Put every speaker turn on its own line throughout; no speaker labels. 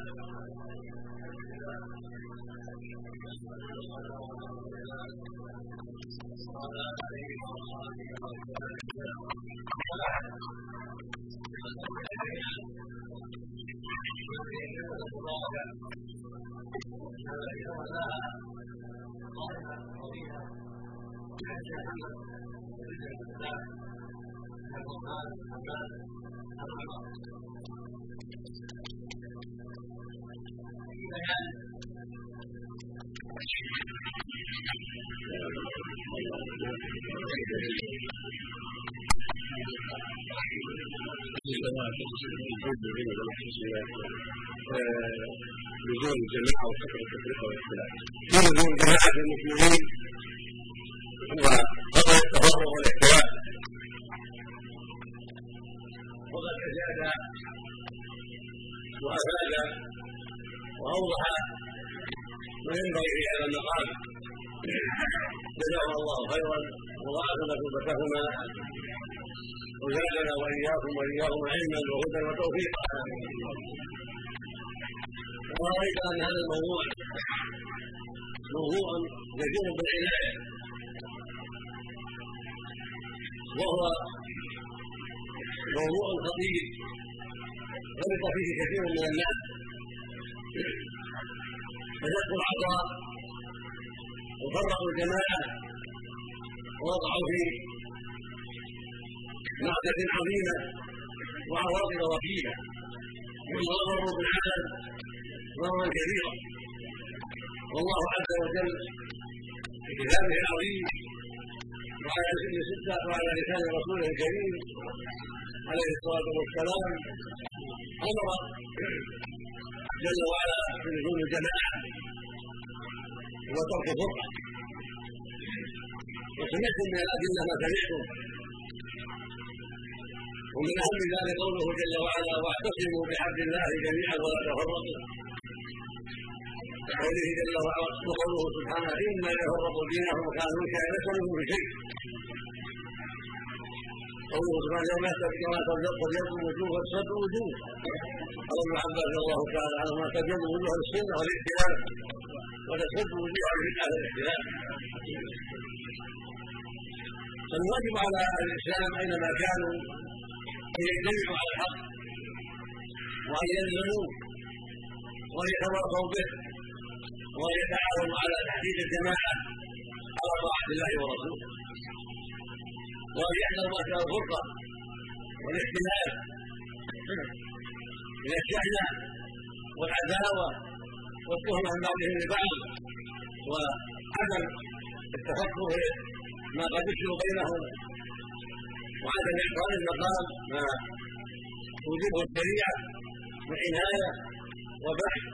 لزوم الجماعه Grazie. مثوبتهما وزادنا وإياكم واياهم علما وهدى وتوفيقا. ورايت أن هذا الموضوع موضوع جدير بالعناية. وهو موضوع خطير. غلط فيه كثير من الناس. فشقوا العطاء وفرقوا الجماعة ووضعوا في معدة عظيمة وعواقب وكيلة وضرروا بالعدد ضررا كبيرا والله عز وجل في كتابه العظيم وعلى سن ستة وعلى لسان رسوله الكريم عليه الصلاة والسلام أمر جل وعلا بلزوم الجماعة وترك الفرقة. وسمعتم من الأدلة ما سمعتم. ومن اهم ذلك قوله جل وعلا واعتصموا بحبل الله جميعا ولا تفرقوا. وقوله جل وعلا وقوله سبحانه اما يفرقوا دينهم كانوا كان منهم بشيء قوله سبحانه يوم يحتج كما تبيض وجوه وتسد وجوه. قال ابن عباس رضي الله تعالى عنهما تبيض وجوه السنة والاختلاف وتسد وجوه البدعه والاختلاف. فالواجب على الإسلام أينما كانوا ان يجتمعوا على الحق وان يلزموا وان يتواصوا به وان يتعاونوا على تحديد الجماعة على طاعة الله ورسوله. وان يحذروا اثر الفرقه والاختلاف من الشحنه والعداوة والتهم عن بعضهم لبعض وعدم التفكر ما قد يشر بينهم وعدم اعطاء المقام ما توجبه الشريعة من عنايه وبحث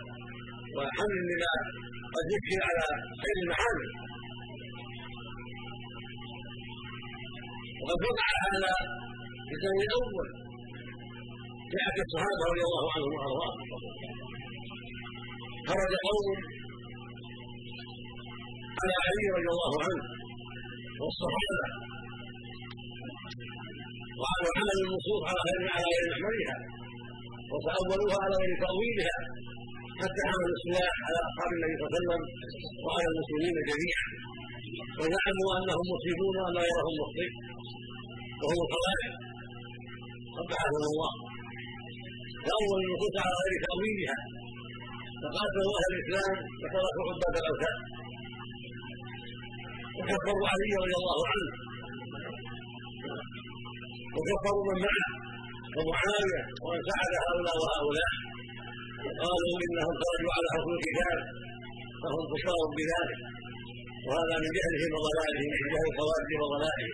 وحمل لما قد يكفي على خير المحامل وقد وقع هذا في الدور الأول. في عهد الصحابة رضي الله عنهم وأرضاهم. خرج قوم على علي رضي الله عنه والصحابة وعلى عمل النصوص على غير على غير محملها وتأولوها على غير تأويلها. حتى حملوا السلاح على أصحاب النبي صلى الله عليه وسلم وعلى المسلمين جميعا. وزعموا أنهم مصيبون وأن غيرهم مخطئ وهم الخوارج قبحهم الله. تأول النصوص على غير تأويلها. فقاتلوا أهل الإسلام وتركوا عباد الأوثان. وكفروا علي رضي الله عنه. وكفروا من معه. ومعاوية ومن ساعد هؤلاء وهؤلاء وقالوا إنهم خرجوا على حكم الكتاب فهم كفار بذلك. وهذا من جهلهم وضلالهم من جهل الخوارج وضلالهم.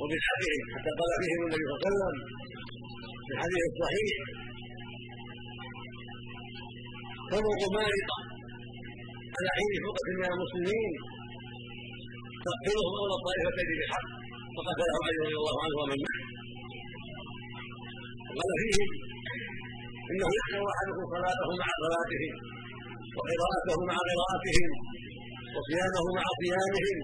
وبدعتهم حتى قال فيهم النبي صلى الله عليه وسلم في الحديث الصحيح طرق مارقة على عين فرقه من المسلمين. تقتلهم اولى الطائفتين بالحق فقتله علي رضي الله عنه ومن معه وقال فيهم إنه يحذر احدكم صلاته مع صلاتهم وقراءته مع قراءتهم وصيامه مع صيامهم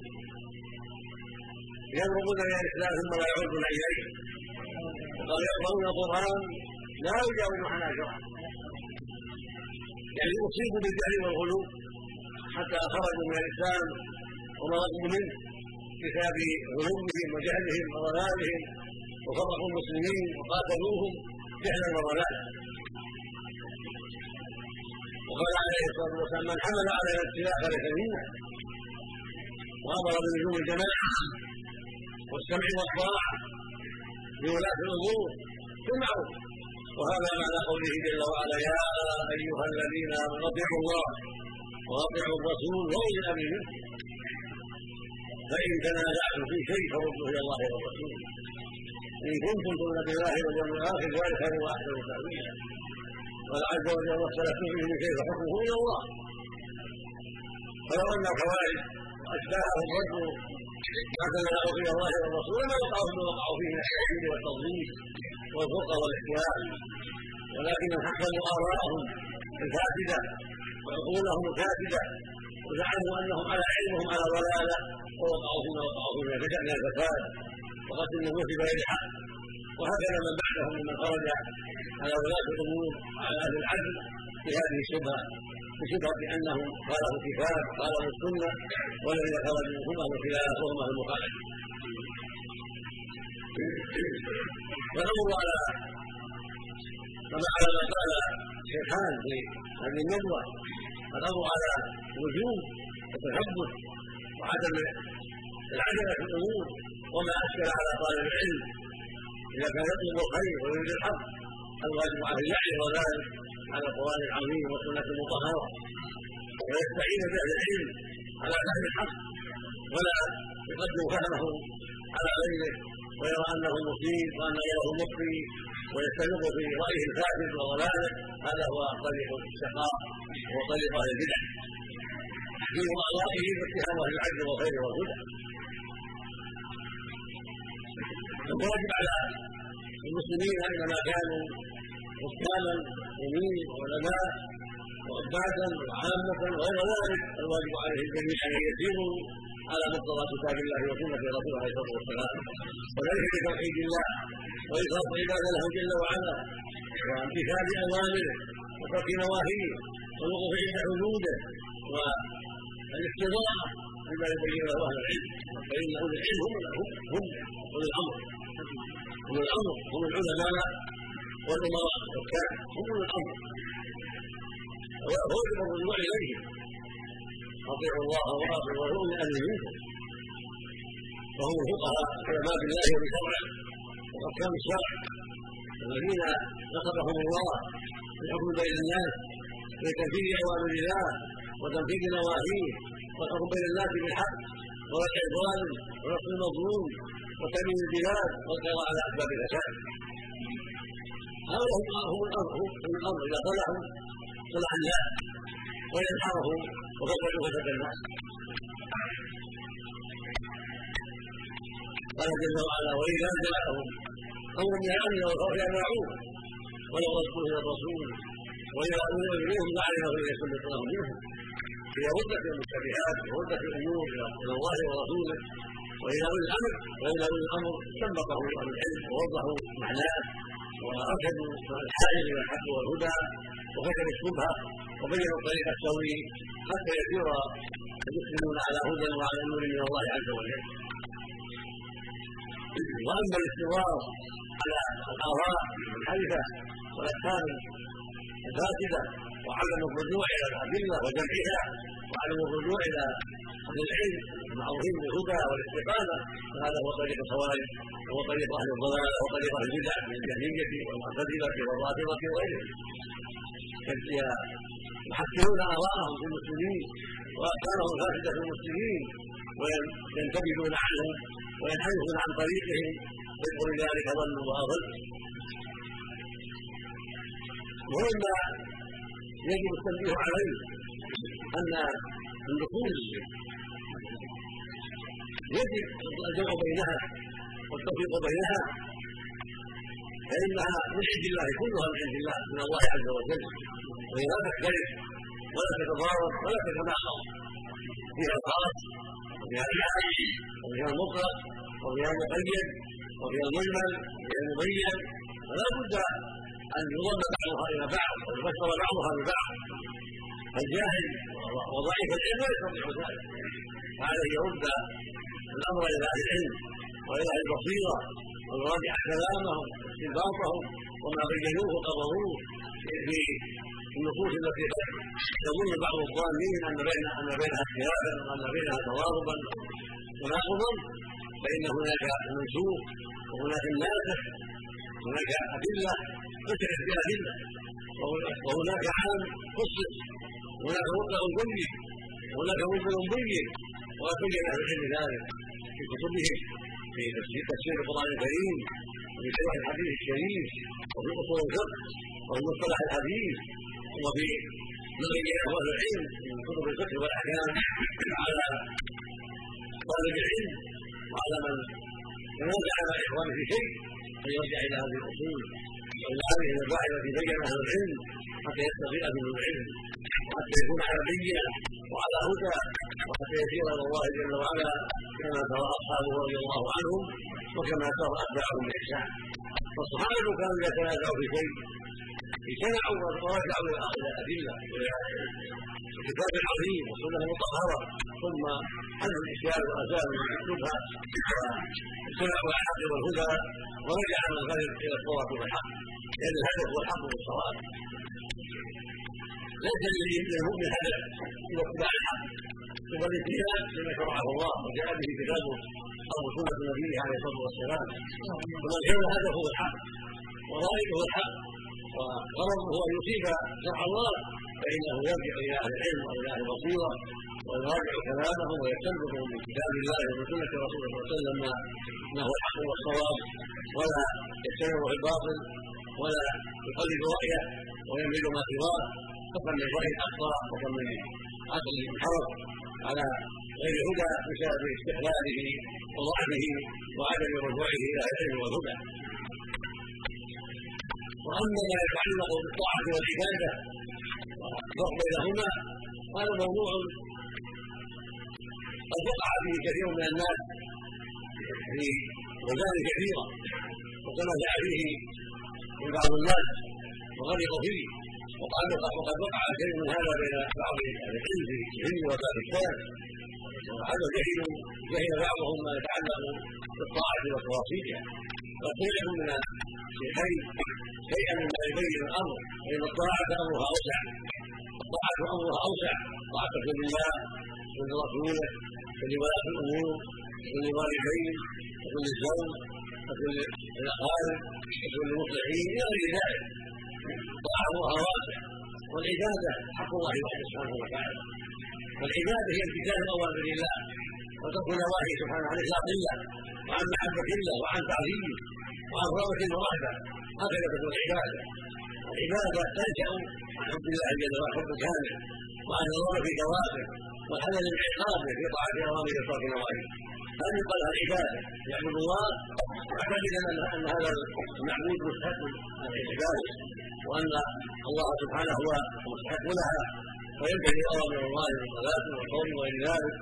يضربون إلى الإسلام ثم لا يعودون إليه. وقال يقرؤون القرآن لا يجاوز حناجرهم يعني اصيبوا بالجهل والغلو حتى خرجوا من الإسلام ومرضوا منه بسبب غلوهم وجهلهم وضلالهم. وفرقوا المسلمين وقاتلوهم جهلا وضلالا وقال عليه الصلاة والسلام من حمل على الابتلاء فليس منا وأمر بلزوم الجماعه والسمع والطاعة لولاة الأمور. بالمعروف وهذا معنى قوله جل وعلا يا أيها الذين آمنوا أطيعوا الله وأطيعوا الرسول واولي الامر منكم فإن تنازعتم في شيء فردوا إلى الله والرسول. ان كنتم تؤمنون بالله واليوم الآخر ذلك خير واحسن تاويلا قال عز وجل واختلفتم فيه من شيء فحكمه إلى الله. فلو أن الخوارج واشباههم ردوا ما تنازعوا إلى الله والرسول ما وقعوا فيما وقعوا فيه من التوحيد والتظليم والفرقه والاحتيال ولكن حكموا اراءهم الفاسدة وعقولهم الفاسدة وزعموا أنهم على علم وهم على ضلالة ووقعوا فيما وقعوا فيه من الفساد. وقتل النفوس بغير حق وهكذا من بعدهم ممن خرج على ولاة الأمور وعلى أهل العدل في هذه الشبهة بشبهة أنهم خالفوا الكتاب خالفوا السنة والذين خرجوا هم أهل الخلاف وهم أهل المخالفة على كما على ما قال شيخان في هذه الندوة الأمر على وجوب التثبت وعدم العجلة في الأمور وما أشكل على طالب العلم. إذا كان يطلب الخير ويريد الحق الواجب عليه يعرف ذلك على القرآن العظيم والسنة المطهرة. ويستعين بأهل العلم على فهم الحق ولا يقدم فهمه على غيره. ويرى أنه مفيد وأن غيره مخفي ويستمر في رأيه الفاسد وضلاله. هذا هو طريق الشقاء وهو طريق أهل البدع. في رأيه واتهام أهل العدل والخير والهدى. الواجب على المسلمين اينما كانوا حكاما مسلمين وعلماء وعبادا وعامة وغير ذلك. الواجب عليهم جميعا أن يسيروا على مقتضى كتاب الله وسنة رسوله عليه الصلاة والسلام وذلك بتوحيد الله وإخلاص العبادة له جل وعلا وامتثال أوامره وترك نواهيه والوقوف عند حدوده والاستضاءة بما يبين له أهل العلم. فإن أولي العلم هم أولي الأمر. أولي الأمر هم العلماء والأمراء والكافر هم أولي الأمر ويجب الرجوع إليهم أطيعوا الله وأطيعوا الرسول من أهل منكم وهم الفقهاء علماء بالله وبشرعه وحكام الشرع الذين نصبهم الله بالحكم بين الناس بتنفيذ أوامر الله وتنفيذ نواهيه. والحكم بين الناس بالحق ورفع الظالم ونصر المظلوم وتأمين البلاد والقضاء على أسباب الفساد هؤلاء هم الأمر هم الأمر إذا صلحوا صلح الناس وإن انحرفوا فسد الناس. قال جل وعلا وإذا جاءهم أمر من الأمن والخوف يمنعوه ولو ردوا إلى الرسول إليهم لعلمه إذا يسلط لهم منهم. إذا ردت المشتبهات وردت الأمور إلى الله ورسوله وإلى أولي الأمر وإلى أولي الأمر سبقه أهل العلم ووضحوا معناه وأرشدوا الحاجة إلى الحق والهدى. وكشفوا الشبهة وبينوا الطريق السوي حتى يسير المسلمون على هدى وعلى نور من الله عز وجل. وأما الاستمرار على الآراء المنحرفة والافكار الفاسده وعدم الرجوع إلى الأدلة وجمعها وعدم الرجوع إلى أهل العلم المعروفين بالهدى والاستقامة. فهذا هو طريق الخوارج وهو طريق أهل الضلالة وطريق أهل البدع من الجهميه والمعتزلة والرافضة وغيرهم. يحكمون آراءهم في المسلمين وافكارهم الفاسدة في المسلمين وينتبهون عنهم وينحرفون عن طريقهم. ويدخل ذلك ظن واضل ومما يجب التنبيه عليه أن النصوص يجب الجمع بينها والتوفيق بينها. فإنها من عند الله كلها من عند الله من الله عز وجل. وهي لا تختلف ولا تتضارب ولا تتناقض فيها الخاص وفيها العام وفيها المطلق وفيها المقيد وفيها المجمل وفيها المبين. فلا بد أن يضم بعضها إلى بعض ويفسر بعضها ببعض. الجاهل وضعيف العلم لا يستطيع ذلك فعليه يرد الأمر إلى أهل العلم وإلى أهل البصيرة ويراجع كلامهم واستنباطهم وما بينوه وقرروه في النصوص التي يظن بعض الظالمين أن بين أن بينها اختلافا وأن بينها تضاربا تناقضا فإن هناك المنسوخ وهناك الناسخ هناك أدلة ذكرت بها ادله وهناك عام خصص وهناك مطلق بين وهناك مطلق بين وقد بين العلم ذلك في كتبهم في تفسير القران الكريم وفي شرح الحديث الشريف وفي اصول الفقه وفي مصطلح الحديث وفي نظريه أهل العلم من كتب الفقه والاحكام على طالب العلم وعلى من تنازع مع اخوانه في شيء فيرجع إلى هذه الاصول والى هذه المباحث التي بين أهل العلم حتى يستطيع أهل العلم وحتى يكون على بينه وعلى هدى وحتى يسير إلى الله جل وعلا كما ترى أصحابه رضي الله عنهم وكما ترى أتباعهم بإحسان. فالصحابه كانوا اذا تنازعوا في شيء. اجتمعوا ورجعوا إلى الأدلة. والى الكتاب العظيم والسنة المطهره ثم حلوا الاشكال وازالوا الشبهه واجتمعوا على الحق والهدى ورجع من الغير إلى الصواب والحق. لأن الهدف هو الحق والصواب ليس للمؤمن هدف إلى اتباع الحق. ثم الاتباع لما شرعه الله وجاء به كتابه أو سنه نبيه عليه الصلاه والسلام ومن كان هدفه الحق وغايته الحق وغرضه ان يصيب شرع الله فانه يرجع إلى أهل العلم والى أهل البصيره ويراجع كلامهم ويستنبط من كتاب الله ومن سنه رسوله صلى الله عليه وسلم ما هو الحق والصواب ولا يستمر في الباطل ولا يقلد رايه ويميل ما سواه فكم من راي اخطا وكم من عقل انحرف على غير هدى بسبب استحلاله وضعفه وعدم رجوعه إلى العلم والهدى وأما ما يتعلق بالطاعة والعبادة والفرق بينهما هذا موضوع قد وقع فيه كثير من الناس في وزان كثيره وتنازع فيه من بعض الناس وغرقوا فيه. وقد وقد وقع شيء من هذا بين بعض أهل العلم في الهند وباكستان وهذا جهل جهل بعضهم ما يتعلق بالطاعة وتواصيلها فقيل من الشيخين شيئا مما يبين الأمر فان الطاعة أمرها أوسع. الطاعة أمرها أوسع. طاعة لله ولرسوله ولولاة الأمور وللوالدين وكل الزوج وكل الاقارب وكل المصلحين إلى غير ذلك. طاعه واسع والعبادة حق الله وحده سبحانه وتعالى. والعبادة هي امتثال اوامر الله وترك نواهي سبحانه عن اخلاق الله وعن محبه الله وعن تعظيمه وعن رغبه ورهبه هكذا تكون العبادة. العبادة تنشا عن حب الله جل وعلا حب كامل وعن الرغبه في ثوابه والحذر من عقابه في طاعه اوامره وترك نواهيه هذه قال العباده يعبد الله معتقدا أن هذا المعبود مستحق العباده وأن الله سبحانه هو المستحق لها وينتهي اوامر الله من صلاه وصوم وغير ذلك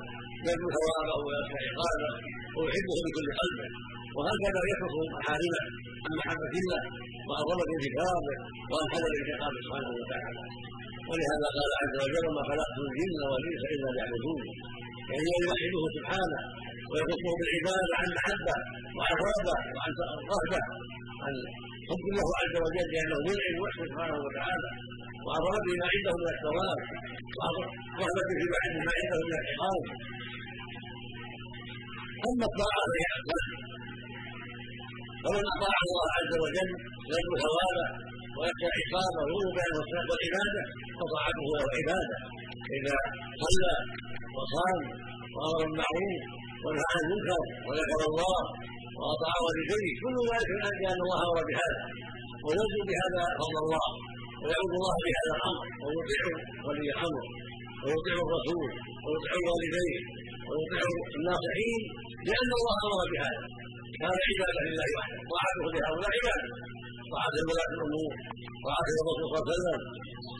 يرجو ثوابه ويخشى عقابه ويحبه بكل قلبه وهكذا يترك محارمه عن محبه الله رغبه كتابه؟ وعن حذر انتقامه سبحانه وتعالى. ولهذا قال عز وجل وما خلقت الجن والانس الا ليعبدون يعني يوحده سبحانه ويخصه بالعبادة عن محبه وعن رغبة وعن رهبة. عن حب الله عز وجل لأنه منعم وحده سبحانه وتعالى. وعن رغبه ما عنده من الثواب. وعن رغبه في ما عنده من العقاب. اما الطاعه فهي اقسام فمن أطاع الله عز وجل يرجو ثوابه ويخشى عقابه ويؤمن والعباده فطاعته له عباده اذا صلى وصام وأمر بالمعروف ونهى عن المنكر وذكر الله واطاع والديه كل ذلك من أجل أن الله أمر بهذا. ويرجو بهذا فضل الله. ويعبد الله بهذا الأمر. ويطيع ولي الأمر. ويطيع الرسول. ويطيع الوالدين. ويطيع الناصحين. لأن الله أمر بهذا. كان عبادة لله وحده. طاعته لهؤلاء عبادة. طاعه ولاة الأمور. طاعه الرسول صلى الله عليه وسلم.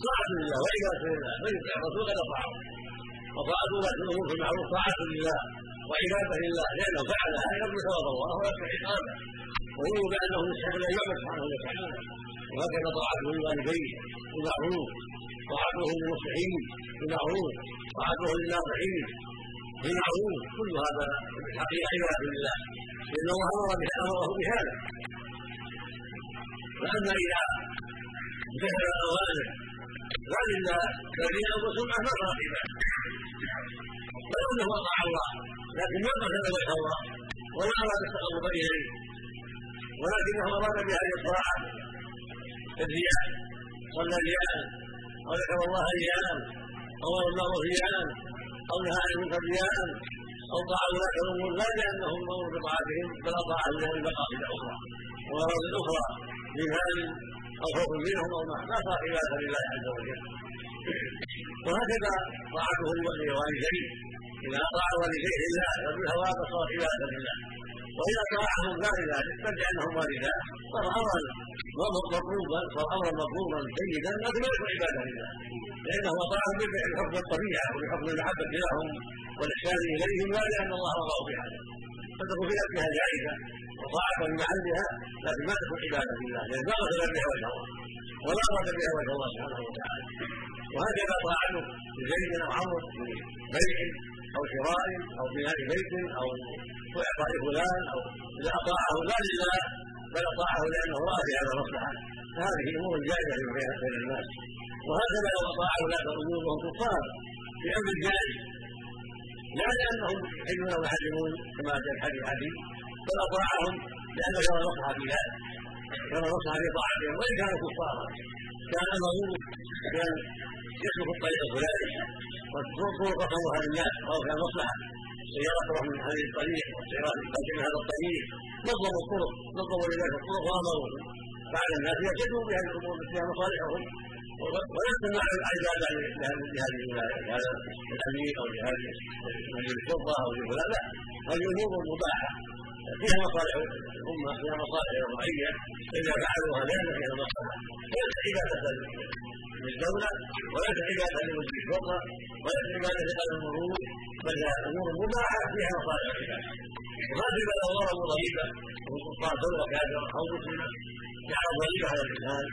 طاعه لله. وعباده لله. من يطيع الرسول قد أطاعه. وطاعة ولاة الأمور في المعروف طاعة لله. وعبادة لله لأنه فعلها يرجو ثواب الله ويخشى عقابه ويؤمن بأنه يستحق ان يعبد سبحانه وتعالى. وهكذا طاعته للوالدين بالمعروف طاعته للمصلحين بالمعروف طاعته للناصحين بالمعروف كل هذا حقيقه عباده لله. لأن الله أمره بهذا. فاما إذا انتهى الاوامر لا لله بل لانفسهم ما عباده ولو أنه أطاع الله. لكن ما قصد وجه الله ولا اراد التقرب إليه. ولكنه اراد بهذه الطاعة الرياء صلى الرياء أو ذكر الله رياء أو الله رياء أو نهى عن المنكر رياء أو طاعوا ولاة الأمور لا لأنهم أمروا بطاعتهم بل اطاعوا لهم المقاصد الاخرى والاغراض الاخرى من مال أو خوف منهم أو ما لا صار عباده لله عز وجل. وهكذا طاعته لوالديه إذا أطاع والديه لله فبالهوى فصار عباده لله. وإذا طاعهم غير ذلك بل لأنهم والداه صار امرا مطلوبا صار أمرا مطلوبا جيدا لكن لا يكون عباده لله. لأنه اطاعهم بحكم الطبيعة وبحكم المحبة لهم والاحسان إليهم لا لأن الله رضاه بهذا فتكون في اكلها جائزه وطاعه بمحلها لكن ما تكون عبادة لله لأن ما قصد بها وجه الله ولا اراد بها وجه الله سبحانه وتعالى. وهكذا طاعته لزيد أو عمرو بيع أو شراء أو بناء بيت أو واعطاء فلان أو إذا أطاعه لا لله بل أطاعه لأنه راى في هذا المصلحه فهذه امور جائزه بين الناس. وهكذا لو اطاع أولاد الأمور وهم كفار. في أمر جائز لا لأنهم يحلون ويحرمون كما جاء الحديث الحديث بل أطاعهم لأنه يرى المصلحه في ذلك يرى المصلحه في طاعتهم وإن كانوا كفارا. كان امره كان يسلك الطريق الفلاني وطرق قومها للناس أو كان مصلحة. السيارة تروح من هذه الطريق والسيارات من هذا الطريق. نظموا الطرق نظموا لذلك الطرق وأمروا. بعد الناس يهتدوا بهذه الأمور فيها مصالحهم. ويكون مع العبادة لهذه لهذا الامير أو لهذه الشرطه أو لفلان لا هذه مباحه فيها مصالح الامه فيها مصالح الرعيه فاذا فعلوها لأن فيها مصلحه ليس عباده للدوله وليس عباده لوزير الشرطه وليس عباده لاهل المرور بل امور مباحه فيها مصالح العباد وما في بل امور ضريبه وسلطان دوله كافره أو مسلمه جعل على الإنسان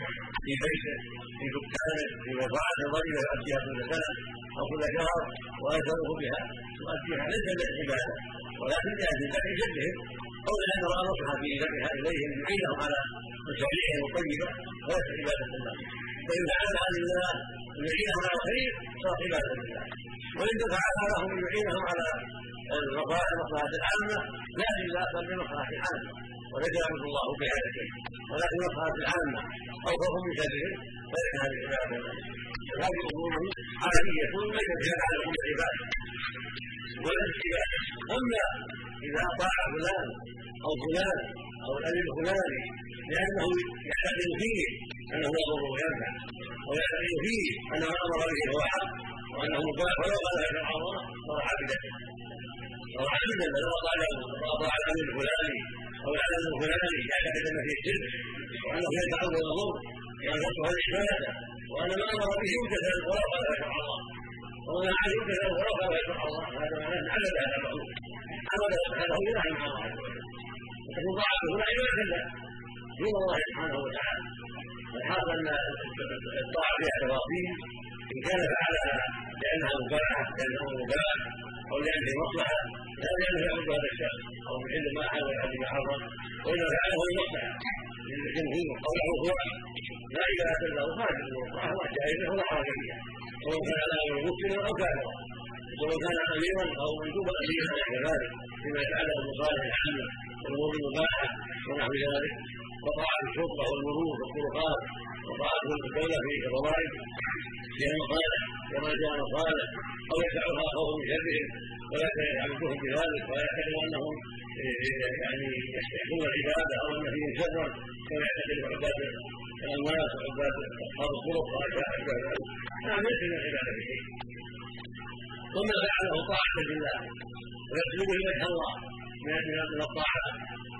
في بيته في دكانه في مزرعته ضريبه يؤديها كل سنه أو كل شهر ويجره بها. يؤديها ليس للعباده ولكن لاجل جدهم أو لأن راى مصلحه في ذبحها اليهم يعينهم على مشاريعهم الطيبه وليس عبادة الله. فإن فعلها لله يعينهم على الخير صار عبادة لله. وإن فعلها لهم يعينهم على المصلحه العامه لا لله بل للمصلحه العامه وليس يامر الله بهذا الشيء. ولكن المصلحه العامه أو خوف من شرهم فان هذه عباده هذه امور عاليه ليست فيها على كل عباد ولا عباده اما إذا أطاع فلان أو فلان أو الأمير الفلاني لأنه يعتقد فيه انه يضر وينفع أو يعتقد فيه انه أمر به هو حق. وأنه مباح. ولو قال هذا الله صار عابدا صار عابدا لو أطاع الأمير الفلاني أو العالم الفلاني يعتقد ان فيه شرك وانه يدفع الضر وينفعه العباده وان ما أمر به يمتثل ولو قال هذا الله. وما عنه يمتثل ولو قال هذا الله. هذا معناه عبد هذا المعروف عبد سبحانه ينهى عن الله. فتكون طاعته لا عباده له دون الله سبحانه وتعالى. والحاصل أن الطاعة فيها تفاصيل إن كان فعلها لأنها مباحة لأنه مباح أو في مصلحة لا لأنه يعبد هذا الشخص أو محل ما حل ويحل ما حرم وانما فعله للمصلحه للجمهور قوله هو لا إله إلا الله خارج الله جائزه ولا حرج فيها سواء كان أمر مسلم أو كافرا سواء كان أميرا أو مندوبا أميرا نحو ذلك. فيما يتعلق بالمصالح العامة والأمور المباحة ونحو ذلك. وطاعه الشرطه والمرور والطرقات وطاعه الدولة في الضرائب فيها مصالح كما جاء مصالح أو يدفعها خوف من شرهم ولا يعبدوهم بذلك ويعتقد أنهم يعني يستحقون العبادة أو أن فيهم شرا كما يعتقد عباد الناس وعباد اصحاب الطرق واشياء ذلك نعم ليس من العبادة بشيء وما فعله طاعة لله ويطلب وجه الله من الطاعة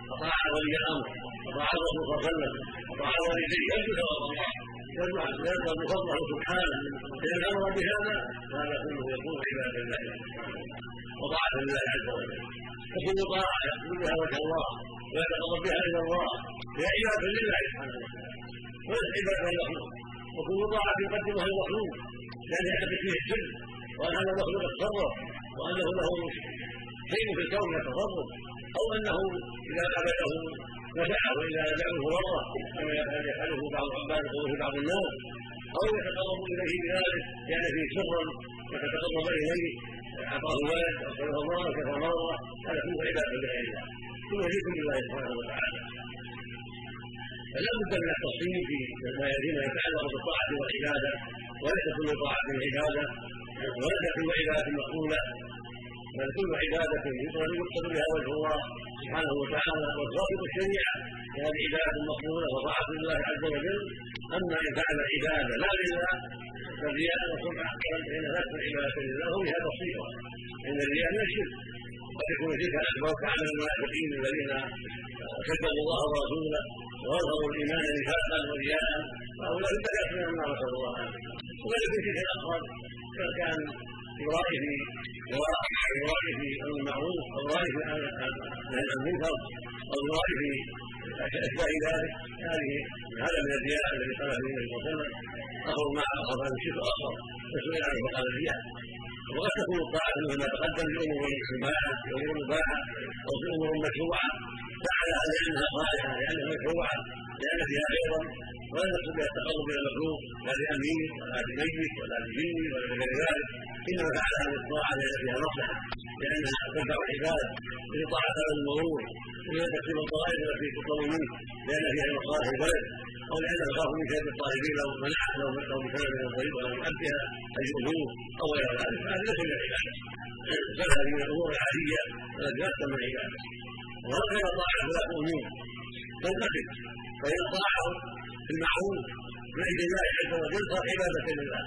وطاع ولي الأمر وطاع الرسول صلى الله عليه وسلم وطاع والديه يرجو ثواب الله. يجمع يرضى بفضله سبحانه لأن الامر بهذا هذا كله يكون عباده الله وطاعه لله عز وجل فكل طاعه يقصد بها وجه الله ويتقرب بها إلى الله هي عباده لله سبحانه وتعالى وليس عباده له وكل طاعة يقدمها المخلوق لأن يعتقد فيه السر وأن هذا المخلوق يتصرف وأنه له شيء في الكون يتصرف أو أنه إذا عبده نفعه وإذا لم ضره كما يفعله بعض العباد في بعض الناس أو يتقرب إليه بذلك لأن فيه سرا يتقرب إليه أعطاه ولد أرسله الله كفر مرة هذا كله عبادة لغير الله كله شرك بالله سبحانه وتعالى فلا بد من التصميم في ما يتعلق بالطاعة والعبادة وليس كل طاعة عبادة وليس كل عبادة مقبولة بل كل عبادة يقصد بها وجه الله سبحانه وتعالى والضابط الشريعة هذه عبادة مقبولة وطاعة لله عز وجل. أما إن فعل عبادة لا لله فالرياء والسمعة فإن لست عبادة لله بها بصيرة. إن الرياء من الشرك قد يكون شركا أكبر كعمل المنافقين الذين كذبوا الله ورسوله واظهروا الإيمان نفاقا ورياء. هؤلاء بدات من النار نسال الله العافيه وذلك شرك الاصغر كان يرائي في يرائي في المعروف يرائي في نهي عن المنكر يرائي في اشباه ذلك هذه هذا من الرياء الذي قال فيه النبي صلى الله عليه وسلم اخر ما اخر هذا الشرك الاصغر فسئل عنه فقال الرياء وقد تكون الطاعه مثل ما تقدم بامور مباحه بامور مباحه أو في امور مشروعه فعلها لانها صالحه لانها مشروعه لأن فيها خيرا ولا يقصد بها التقرب إلى المخلوق لا لامين ولا لميت ولا لجن ولا لغير ذلك. إنما فعلها للطاعه لأن فيها مصلحه لأنها تنفع العباد. لطاعه المرور تكتب الطائف التي تطلب منه لأن فيها مصالح البلد. أو لأنه يخاف من كيد الطالبين لو منع لو لو بسبب من الطريق ولم يؤديها أن يؤذوه أو غير ذلك. هذا ليس من العباده سهل من الأمور العادية التي لا تسمى العباده وهكذا طاعة لا تؤمنون تنتقل فان طاعه في المعروف من عند الله عز وجل صار عبادة لله.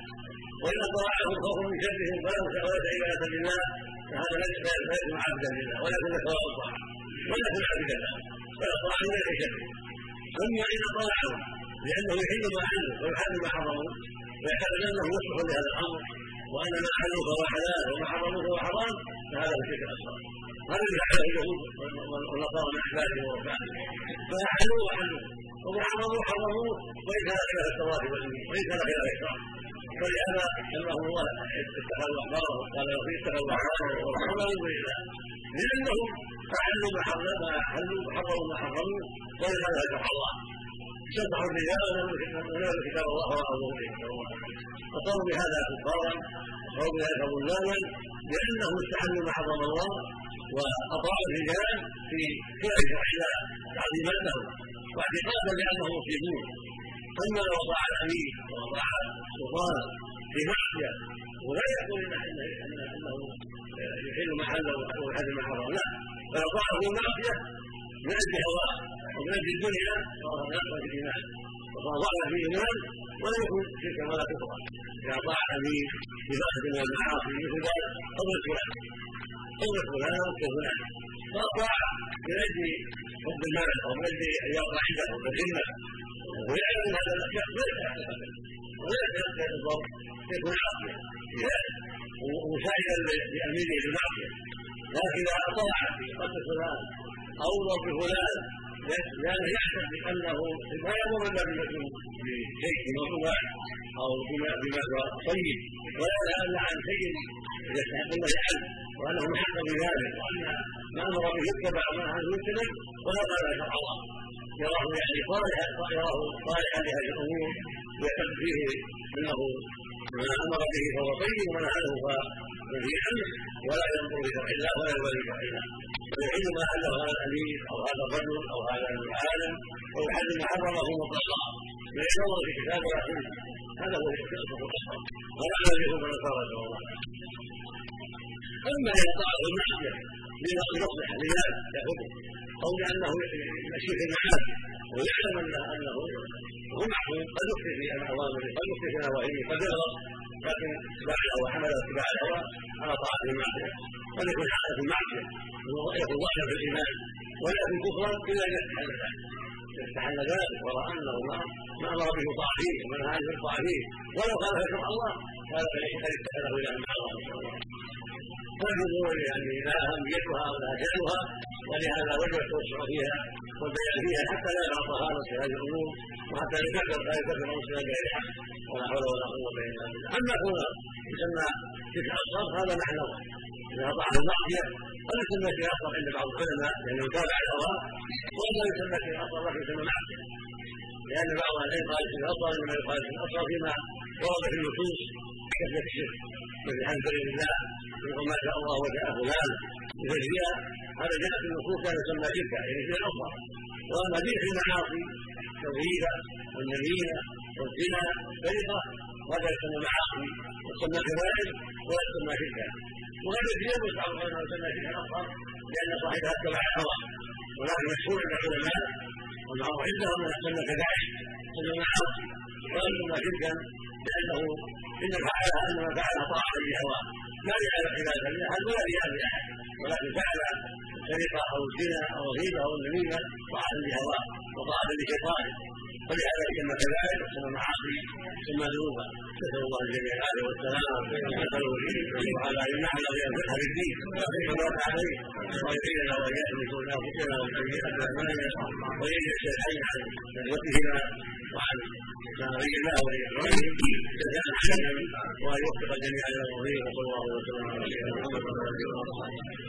وان طاعه خوف من شرهم وليس عباده لله فهذا ليس يكون عبدا لله ولكن ثواب الطاعه ولكن عبدا له فالطاعه من شره اما ان طاعه لأنه يحل ما حله ويحل ما حرمه. ويعتقد انه يصلح لهذا الأمر وأن ما حله فهو حلال وما حرمه فهو حرام فهذا الشرك الاصغر هذا الذي فعله اليهود والنصارى من احبابهم ورفاعهم فاحلوا وحلوا حرموا حرموه وان كان خلاف التوراه وان كان خلاف الشرع ولهذا سماه الله اتخذوا احبارهم قال اتخذوا احبارهم ورسوله من دون الله لانهم فعلوا ما حلوا وحرموا ما حرموا ولهذا شرع الله شرعوا الرجال ونزلوا كتاب الله وراء ظهورهم فصاروا بهذا كفارا وصاروا بذلك ظلاما لانهم استحلوا ما حرم الله واطاعوا الرجال في فعل الله تعظيما لهم واعتقادا بانهم مصيبون اما لو اطاع الامير واطاع السلطان في معصيه ولا يقول إنه يحل محله ويحل ما حرم لا. بل اطاعه في معصيه من أجل هواه ومن أجل الدنيا. فهو في الايمان وصار ضعف في الايمان ولا يكون شركا ولا كفرا إذا اطاع الامير في معصيه من المعاصي مثل ذلك قبل فلان قبل فلان وكفلان فاطاع من حب المال أو أجل ان يقع عنده بالذمه ويعلم هذا الاشياء ليس وليس يضر يكون عاصيا ومشاهدا لاميره بالمعصيه لكن إذا أطاع في قتل فلان أو ضرب فلان لأنه يحسب انه لا يامر الا بشيء مطوع أو بما بما طيب ولا يتنازع عن شيء يستحق الله عنه وانه محق بذلك وان ما أمر به يتبع ما عنه يتبع ولا قال شرع الله يراه يعني صالحا يراه صالحا لهذه الأمور ويحب فيه انه ما أمر به فهو طيب وما عنه فنهي عنه ولا ينظر بشرع الله ولا يبالي بشرع ويحل ما حله هذا الامير أو هذا الرجل أو هذا العالم ويحل ما حرمه مطلقا من النظر في كتاب رسوله هذا هو الشرك الاصغر ولا الذي هو النصارى الله أما ان طاعه المعصية لمصلحه لذلك يحكم أو لأنه يمشي في المعاصي ويعلم أنه هو معصوم قد يخفي في الاوامر قد يخفي في نواهيه قد يغلط لكن اتباع الهوى حمل اتباع الهوى على طاعه المعصية. قد يكون حالة المعصية. يكون ضعفا في الإيمان. ولا يكون كفرا إلا ان يستحل ذلك وراى انه ما ما أمر به يطاع فيه ونهى عنه يطاع فيه ولو كان شرع الله هذا فليس اتخذه إلى مع الله فالجذور يعني لها اهميتها ولها شانها ولهذا وجب التوسع فيها والبيان فيها حتى لا يقع خالص في هذه الأمور وحتى لا يكفر لا يكفر المسلم بغيرها ولا حول ولا قوه الا بالله اما كون يسمى شرك اصغر هذا معنى اذا وقع المعصيه قد يسمى شيء اصغر عند بعض العلماء لأنه تابع الهوى وقد يسمى شيء اصغر لكن يسمى معصيه لأن بعض العلم قال شيء اصغر انما يقال شيء اصغر فيما ورد في النصوص كثره الشرك مثل حمد لله يقول ما شاء الله وشاء فلان بفجرها هذا جاء في النصوص كان يسمى شركا يعني شيء اصغر واما ذكر المعاصي التوحيد والنميمه والزنا والسرقه وهذا يسمى معاصي ويسمى كبائر ولا يسمى شركا وهذا يجوز بعض العلماء يسمى شركا اصغر لأن صاحبها اتبع الهوى ولكن مشهور عند العلماء والمعروف عندهم أن يسمى كبائر يسمى معاصي. ولا يسمى شركا لأنه إن فعلها انما فعلها طاعة لهواه لا لأهل عبادة لأحد ولا لأهل أحد ولكن فعل السرقة أو الزنا أو الغيبة أو النميمة طاعة لهواه وطاعة لشيطانه فلهذا يسمى كذلك يسمى معاصي يسمى ذنوبا نسأل الله الجميع العافية والسلامة ونسأله وعلى وإياه الفتح في الدين ويبارك عليه ويعيننا وإياكم من شرور أنفسنا ومن سيئات أعمالنا ويجعل الشيطان عن نسبتهما وعن ما بين جزاء وان يوفق الجميع إلى الرضي وصلى الله وسلم على سيدنا محمد وعلى اله وصحبه